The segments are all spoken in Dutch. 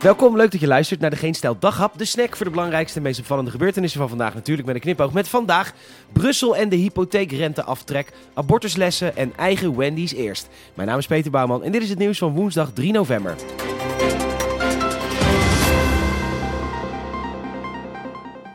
Welkom, leuk dat je luistert naar de Geen Stel Daghap. De snack voor de belangrijkste en meest opvallende gebeurtenissen van vandaag. Natuurlijk met een knipoog met vandaag Brussel en de hypotheekrenteaftrek, abortuslessen en eigen Wendy's eerst. Mijn naam is Peter Bouwman en dit is het nieuws van woensdag 3 november.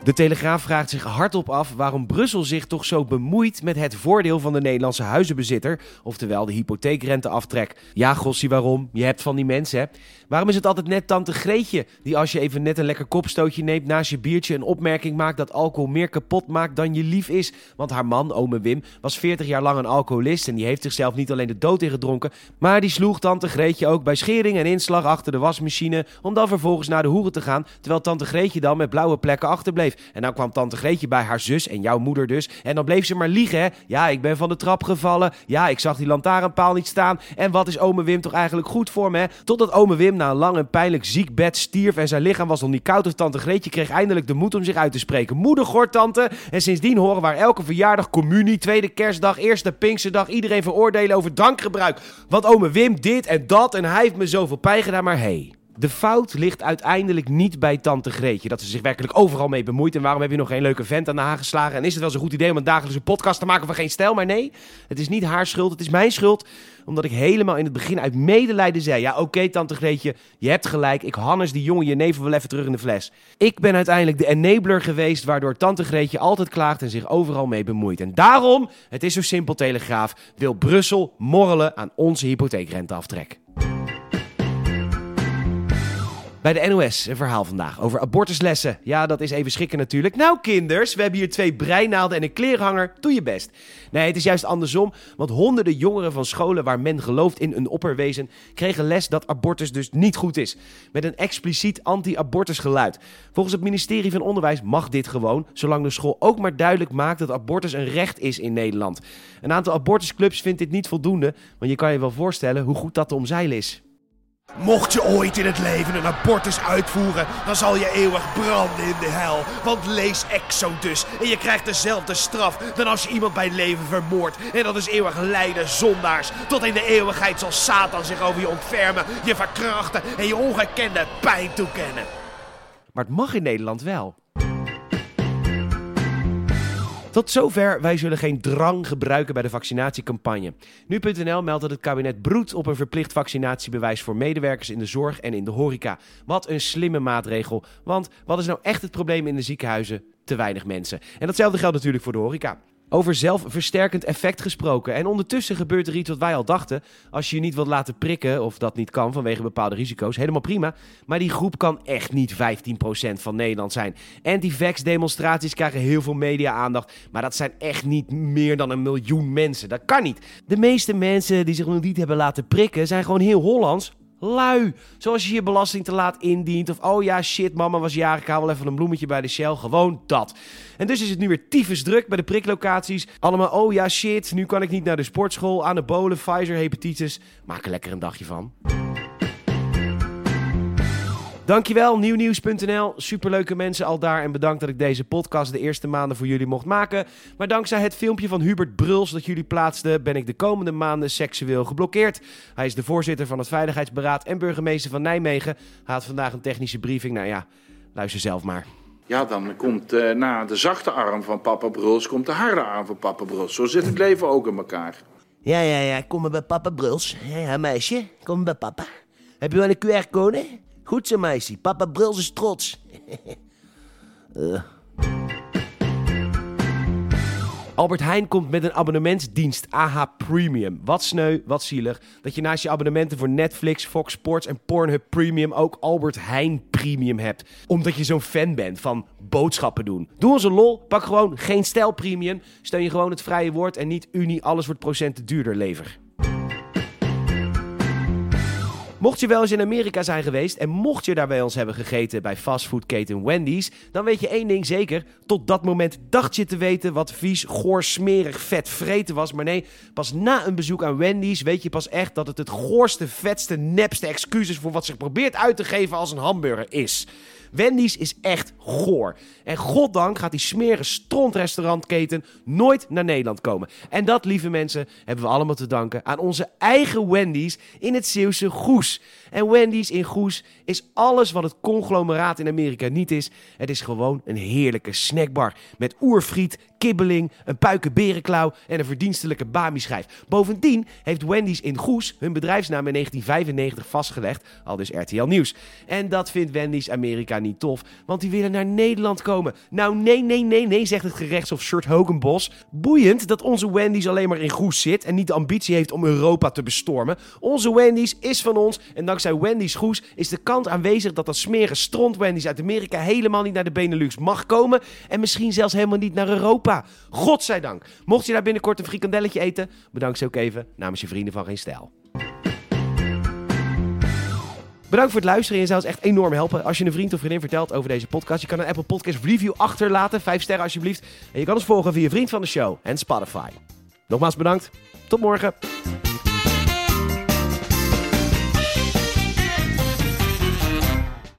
De Telegraaf vraagt zich hardop af waarom Brussel zich toch zo bemoeit met het voordeel van de Nederlandse huizenbezitter, oftewel de hypotheekrenteaftrek. Ja, gossie, waarom? Je hebt van die mensen, hè? Waarom is het altijd net tante Greetje die als je even net een lekker kopstootje neemt naast je biertje een opmerking maakt dat alcohol meer kapot maakt dan je lief is? Want haar man, ome Wim, was 40 jaar lang een alcoholist en die heeft zichzelf niet alleen de dood ingedronken, maar die sloeg tante Greetje ook bij schering en inslag achter de wasmachine om dan vervolgens naar de hoeren te gaan, terwijl tante Greetje dan met blauwe plekken achterbleef. En dan kwam tante Greetje bij haar zus en jouw moeder dus. En dan bleef ze maar liegen, hè. Ja, ik ben van de trap gevallen. Ja, ik zag die lantaarnpaal niet staan. En wat is ome Wim toch eigenlijk goed voor me? Totdat ome Wim na een lang en pijnlijk ziek bed stierf en zijn lichaam was nog niet koud. Dus tante Greetje kreeg eindelijk de moed om zich uit te spreken. Moeder tante. En sindsdien horen waar elke verjaardag, communie, tweede kerstdag, eerste Pinksterdag iedereen veroordelen over drankgebruik. Want ome Wim dit en dat en hij heeft me zoveel pijn gedaan, maar hé... de fout ligt uiteindelijk niet bij tante Greetje. Dat ze zich werkelijk overal mee bemoeit. En waarom heb je nog geen leuke vent aan de haag geslagen? En is het wel zo'n goed idee om een dagelijkse podcast te maken van geen stijl? Maar nee, het is niet haar schuld. Het is mijn schuld. Omdat ik helemaal in het begin uit medelijden zei. Ja, oké, tante Greetje, je hebt gelijk. Ik Hannes, die jongen, je neven wel even terug in de fles. Ik ben uiteindelijk de enabler geweest. Waardoor tante Greetje altijd klaagt en zich overal mee bemoeit. En daarom, het is zo simpel, Telegraaf, wil Brussel morrelen aan onze hypotheekrenteaftrek. Bij de NOS een verhaal vandaag over abortuslessen. Ja, dat is even schrikken natuurlijk. Nou, kinders, we hebben hier twee breinaalden en een kleerhanger. Doe je best. Nee, het is juist andersom. Want honderden jongeren van scholen waar men gelooft in een opperwezen... kregen les dat abortus dus niet goed is. Met een expliciet anti-abortus geluid. Volgens het ministerie van Onderwijs mag dit gewoon... zolang de school ook maar duidelijk maakt dat abortus een recht is in Nederland. Een aantal abortusclubs vindt dit niet voldoende... want je kan je wel voorstellen hoe goed dat te omzeilen is. Mocht je ooit in het leven een abortus uitvoeren, dan zal je eeuwig branden in de hel. Want lees Exodus en je krijgt dezelfde straf dan als je iemand bij leven vermoordt. En dat is eeuwig lijden zondaars. Tot in de eeuwigheid zal Satan zich over je ontfermen, je verkrachten en je ongekende pijn toekennen. Maar het mag in Nederland wel. Tot zover, wij zullen geen drang gebruiken bij de vaccinatiecampagne. Nu.nl meldt dat het kabinet broedt op een verplicht vaccinatiebewijs voor medewerkers in de zorg en in de horeca. Wat een slimme maatregel, want wat is nou echt het probleem in de ziekenhuizen? Te weinig mensen. En datzelfde geldt natuurlijk voor de horeca. Over zelfversterkend effect gesproken. En ondertussen gebeurt er iets wat wij al dachten. Als je je niet wilt laten prikken, of dat niet kan vanwege bepaalde risico's, helemaal prima. Maar die groep kan echt niet 15% van Nederland zijn. Anti-vax demonstraties krijgen heel veel media-aandacht. Maar dat zijn echt niet meer dan een miljoen mensen. Dat kan niet. De meeste mensen die zich nog niet hebben laten prikken, zijn gewoon heel Hollands lui. Zoals je je belasting te laat indient. Of oh ja, shit, mama was jarig, ik haal wel even een bloemetje bij de Shell. Gewoon dat. En dus is het nu weer tyfus druk bij de priklocaties. Allemaal oh ja, shit, nu kan ik niet naar de sportschool. Anabolen, Pfizer, hepatitis. Maak er lekker een dagje van. Dankjewel, nieuwnieuws.nl. Superleuke mensen al daar. En bedankt dat ik deze podcast de eerste maanden voor jullie mocht maken. Maar dankzij het filmpje van Hubert Bruls dat jullie plaatsten, ben ik de komende maanden seksueel geblokkeerd. Hij is de voorzitter van het Veiligheidsberaad en burgemeester van Nijmegen. Hij had vandaag een technische briefing. Nou ja, luister zelf maar. Ja, dan komt uh, na de zachte arm van papa Bruls, komt de harde arm van papa Bruls. Zo zit het leven ook in elkaar. Ja, ja, ja, kom maar bij papa Bruls. Ja, meisje, kom maar bij papa. Heb je wel een QR-code? Goed zo, meisje. Papa Bruls is trots. uh. Albert Heijn komt met een abonnementsdienst AH Premium. Wat sneu, wat zielig. Dat je naast je abonnementen voor Netflix, Fox Sports en Pornhub Premium ook Albert Heijn Premium hebt. Omdat je zo'n fan bent van boodschappen doen. Doe ons een lol, pak gewoon geen stijl premium. Steun je gewoon het vrije woord en niet Unie alles wordt procenten duurder lever. Mocht je wel eens in Amerika zijn geweest en mocht je daar bij ons hebben gegeten bij fastfoodketen Wendy's, dan weet je één ding zeker. Tot dat moment dacht je te weten wat vies, goor, smerig, vet vreten was. Maar nee, pas na een bezoek aan Wendy's weet je pas echt dat het het goorste, vetste, nepste excuses voor wat zich probeert uit te geven als een hamburger is. Wendy's is echt goor. En goddank gaat die smerige strontrestaurantketen nooit naar Nederland komen. En dat, lieve mensen, hebben we allemaal te danken aan onze eigen Wendy's in het Zeeuwse Goes. En Wendy's in Goes is alles wat het conglomeraat in Amerika niet is. Het is gewoon een heerlijke snackbar met oerfriet, kibbeling, een puikenberenklauw en een verdienstelijke bami-schijf. Bovendien heeft Wendy's in Goes hun bedrijfsnaam in 1995 vastgelegd, al dus RTL Nieuws. En dat vindt Wendy's Amerika niet tof, want die willen naar Nederland komen. Nou nee, nee, nee, nee, zegt het gerechtshof Shirt Hogenbos. Boeiend dat onze Wendy's alleen maar in Goes zit en niet de ambitie heeft om Europa te bestormen. Onze Wendy's is van ons en dankzij Wendy's Goes is de kans aanwezig dat dat smerige stront Wendy's uit Amerika helemaal niet naar de Benelux mag komen en misschien zelfs helemaal niet naar Europa. Godzijdank. Mocht je daar binnenkort een frikandelletje eten, bedankt ze ook even namens je vrienden van Geen Stijl. Bedankt voor het luisteren. Je zou ons echt enorm helpen als je een vriend of vriendin vertelt over deze podcast. Je kan een Apple Podcast review achterlaten. Vijf sterren alsjeblieft. En je kan ons volgen via Vriend van de Show en Spotify. Nogmaals bedankt. Tot morgen.